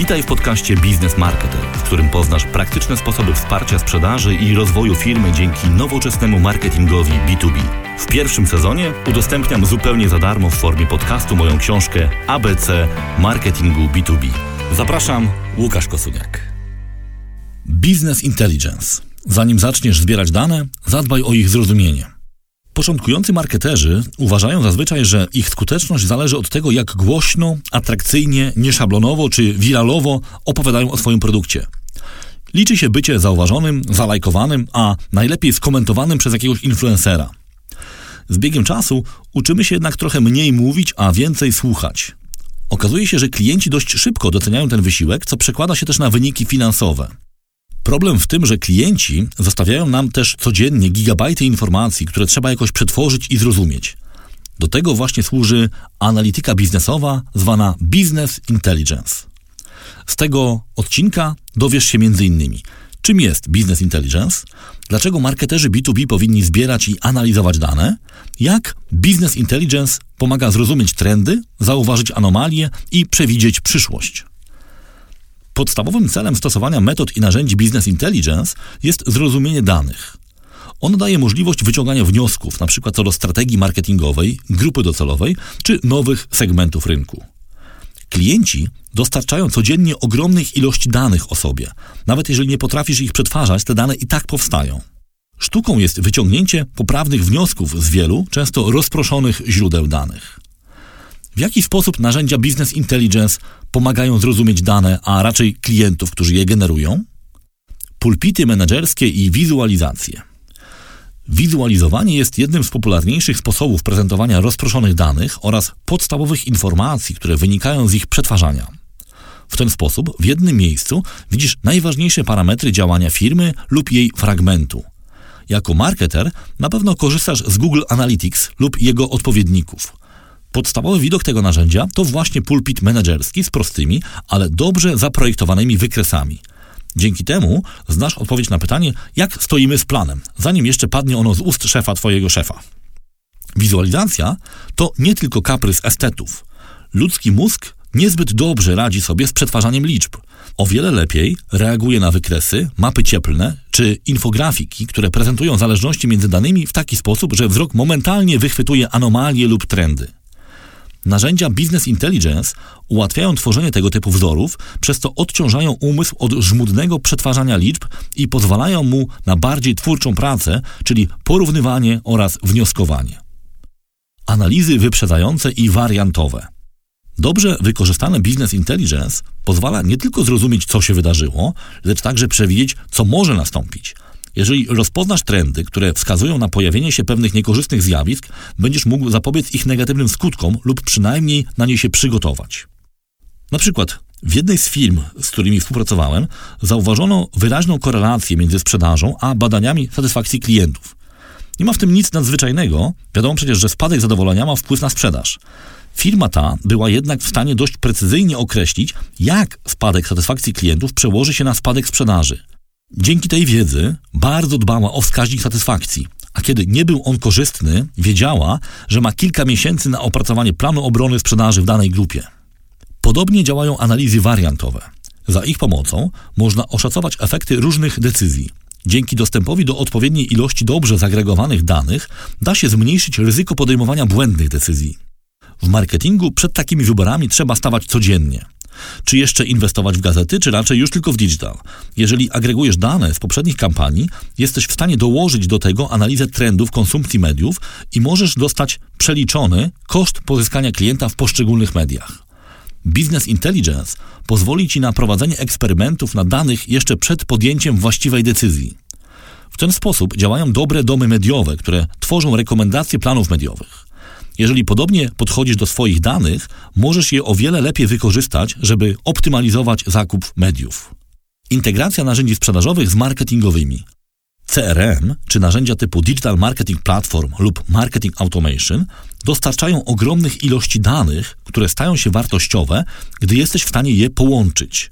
Witaj w podcaście Biznes Marketer, w którym poznasz praktyczne sposoby wsparcia sprzedaży i rozwoju firmy dzięki nowoczesnemu marketingowi B2B. W pierwszym sezonie udostępniam zupełnie za darmo w formie podcastu moją książkę ABC Marketingu B2B. Zapraszam, Łukasz Kosuniak. Business Intelligence. Zanim zaczniesz zbierać dane, zadbaj o ich zrozumienie. Początkujący marketerzy uważają zazwyczaj, że ich skuteczność zależy od tego, jak głośno, atrakcyjnie, nieszablonowo czy wiralowo opowiadają o swoim produkcie. Liczy się bycie zauważonym, zalajkowanym, a najlepiej skomentowanym przez jakiegoś influencera. Z biegiem czasu uczymy się jednak trochę mniej mówić, a więcej słuchać. Okazuje się, że klienci dość szybko doceniają ten wysiłek, co przekłada się też na wyniki finansowe. Problem w tym, że klienci zostawiają nam też codziennie gigabajty informacji, które trzeba jakoś przetworzyć i zrozumieć. Do tego właśnie służy analityka biznesowa zwana Business Intelligence. Z tego odcinka dowiesz się m.in. czym jest Business Intelligence, dlaczego marketerzy B2B powinni zbierać i analizować dane, jak Business Intelligence pomaga zrozumieć trendy, zauważyć anomalie i przewidzieć przyszłość. Podstawowym celem stosowania metod i narzędzi Business Intelligence jest zrozumienie danych. On daje możliwość wyciągania wniosków, np. co do strategii marketingowej, grupy docelowej czy nowych segmentów rynku. Klienci dostarczają codziennie ogromnych ilości danych o sobie. Nawet jeżeli nie potrafisz ich przetwarzać, te dane i tak powstają. Sztuką jest wyciągnięcie poprawnych wniosków z wielu, często rozproszonych źródeł danych. W jaki sposób narzędzia Business Intelligence pomagają zrozumieć dane, a raczej klientów, którzy je generują? Pulpity menedżerskie i wizualizacje. Wizualizowanie jest jednym z popularniejszych sposobów prezentowania rozproszonych danych oraz podstawowych informacji, które wynikają z ich przetwarzania. W ten sposób w jednym miejscu widzisz najważniejsze parametry działania firmy lub jej fragmentu. Jako marketer na pewno korzystasz z Google Analytics lub jego odpowiedników. Podstawowy widok tego narzędzia to właśnie pulpit menedżerski z prostymi, ale dobrze zaprojektowanymi wykresami. Dzięki temu znasz odpowiedź na pytanie, jak stoimy z planem, zanim jeszcze padnie ono z ust szefa twojego szefa. Wizualizacja to nie tylko kaprys estetów. Ludzki mózg niezbyt dobrze radzi sobie z przetwarzaniem liczb. O wiele lepiej reaguje na wykresy, mapy cieplne czy infografiki, które prezentują zależności między danymi w taki sposób, że wzrok momentalnie wychwytuje anomalie lub trendy. Narzędzia Business Intelligence ułatwiają tworzenie tego typu wzorów, przez co odciążają umysł od żmudnego przetwarzania liczb i pozwalają mu na bardziej twórczą pracę, czyli porównywanie oraz wnioskowanie. Analizy wyprzedzające i wariantowe. Dobrze wykorzystane Business Intelligence pozwala nie tylko zrozumieć, co się wydarzyło, lecz także przewidzieć, co może nastąpić – jeżeli rozpoznasz trendy, które wskazują na pojawienie się pewnych niekorzystnych zjawisk, będziesz mógł zapobiec ich negatywnym skutkom lub przynajmniej na nie się przygotować. Na przykład w jednej z firm, z którymi współpracowałem, zauważono wyraźną korelację między sprzedażą a badaniami satysfakcji klientów. Nie ma w tym nic nadzwyczajnego, wiadomo przecież, że spadek zadowolenia ma wpływ na sprzedaż. Firma ta była jednak w stanie dość precyzyjnie określić, jak spadek satysfakcji klientów przełoży się na spadek sprzedaży. Dzięki tej wiedzy bardzo dbała o wskaźnik satysfakcji, a kiedy nie był on korzystny, wiedziała, że ma kilka miesięcy na opracowanie planu obrony sprzedaży w danej grupie. Podobnie działają analizy wariantowe. Za ich pomocą można oszacować efekty różnych decyzji. Dzięki dostępowi do odpowiedniej ilości dobrze zagregowanych danych da się zmniejszyć ryzyko podejmowania błędnych decyzji. W marketingu przed takimi wyborami trzeba stawać codziennie. Czy jeszcze inwestować w gazety, czy raczej już tylko w digital? Jeżeli agregujesz dane z poprzednich kampanii, jesteś w stanie dołożyć do tego analizę trendów konsumpcji mediów i możesz dostać przeliczony koszt pozyskania klienta w poszczególnych mediach. Business Intelligence pozwoli Ci na prowadzenie eksperymentów na danych jeszcze przed podjęciem właściwej decyzji. W ten sposób działają dobre domy mediowe, które tworzą rekomendacje planów mediowych. Jeżeli podobnie podchodzisz do swoich danych, możesz je o wiele lepiej wykorzystać, żeby optymalizować zakup mediów. Integracja narzędzi sprzedażowych z marketingowymi. CRM czy narzędzia typu Digital Marketing Platform lub Marketing Automation dostarczają ogromnych ilości danych, które stają się wartościowe, gdy jesteś w stanie je połączyć.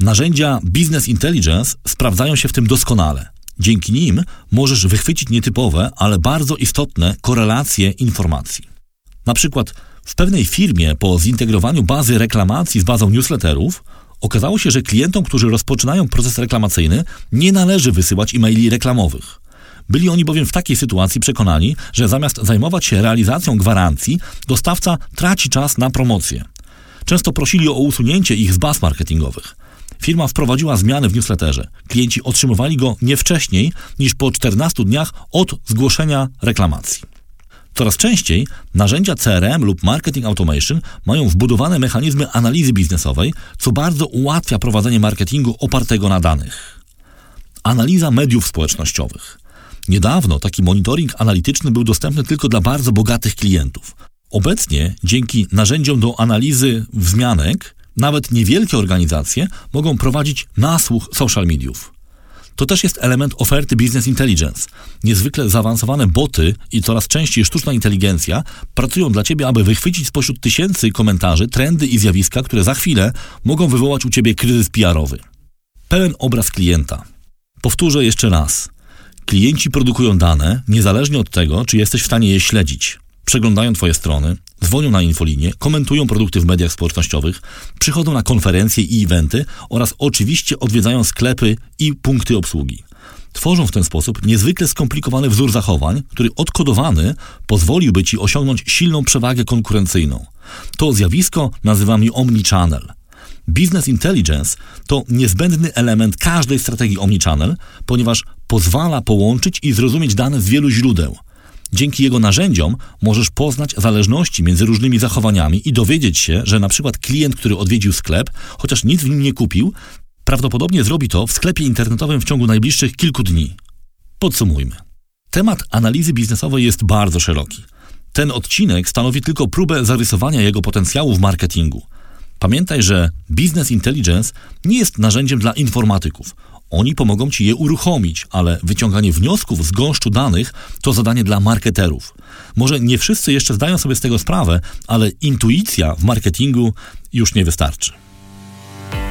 Narzędzia Business Intelligence sprawdzają się w tym doskonale. Dzięki nim możesz wychwycić nietypowe, ale bardzo istotne korelacje informacji. Na przykład w pewnej firmie po zintegrowaniu bazy reklamacji z bazą newsletterów Okazało się, że klientom, którzy rozpoczynają proces reklamacyjny, nie należy wysyłać e-maili reklamowych. Byli oni bowiem w takiej sytuacji przekonani, że zamiast zajmować się realizacją gwarancji, dostawca traci czas na promocję. Często prosili o usunięcie ich z baz marketingowych. Firma wprowadziła zmiany w newsletterze. Klienci otrzymywali go nie wcześniej niż po 14 dniach od zgłoszenia reklamacji. Coraz częściej narzędzia CRM lub Marketing Automation mają wbudowane mechanizmy analizy biznesowej, co bardzo ułatwia prowadzenie marketingu opartego na danych. Analiza mediów społecznościowych. Niedawno taki monitoring analityczny był dostępny tylko dla bardzo bogatych klientów. Obecnie, dzięki narzędziom do analizy wzmianek, nawet niewielkie organizacje mogą prowadzić nasłuch social mediów. To też jest element oferty Business Intelligence. Niezwykle zaawansowane boty i coraz częściej sztuczna inteligencja pracują dla Ciebie, aby wychwycić spośród tysięcy komentarzy trendy i zjawiska, które za chwilę mogą wywołać u Ciebie kryzys PR-owy. Pełen obraz klienta. Powtórzę jeszcze raz. Klienci produkują dane, niezależnie od tego, czy jesteś w stanie je śledzić. Przeglądają Twoje strony, dzwonią na infolinię, komentują produkty w mediach społecznościowych, przychodzą na konferencje i eventy oraz oczywiście odwiedzają sklepy i punkty obsługi. Tworzą w ten sposób niezwykle skomplikowany wzór zachowań, który odkodowany pozwoliłby Ci osiągnąć silną przewagę konkurencyjną. To zjawisko nazywamy omnichannel. Business Intelligence to niezbędny element każdej strategii omnichannel, ponieważ pozwala połączyć i zrozumieć dane z wielu źródeł. Dzięki jego narzędziom możesz poznać zależności między różnymi zachowaniami i dowiedzieć się, że na przykład klient, który odwiedził sklep, chociaż nic w nim nie kupił, prawdopodobnie zrobi to w sklepie internetowym w ciągu najbliższych kilku dni. Podsumujmy. Temat analizy biznesowej jest bardzo szeroki. Ten odcinek stanowi tylko próbę zarysowania jego potencjału w marketingu. Pamiętaj, że Business Intelligence nie jest narzędziem dla informatyków. Oni pomogą Ci je uruchomić, ale wyciąganie wniosków z gąszczu danych to zadanie dla marketerów. Może nie wszyscy jeszcze zdają sobie z tego sprawę, ale intuicja w marketingu już nie wystarczy.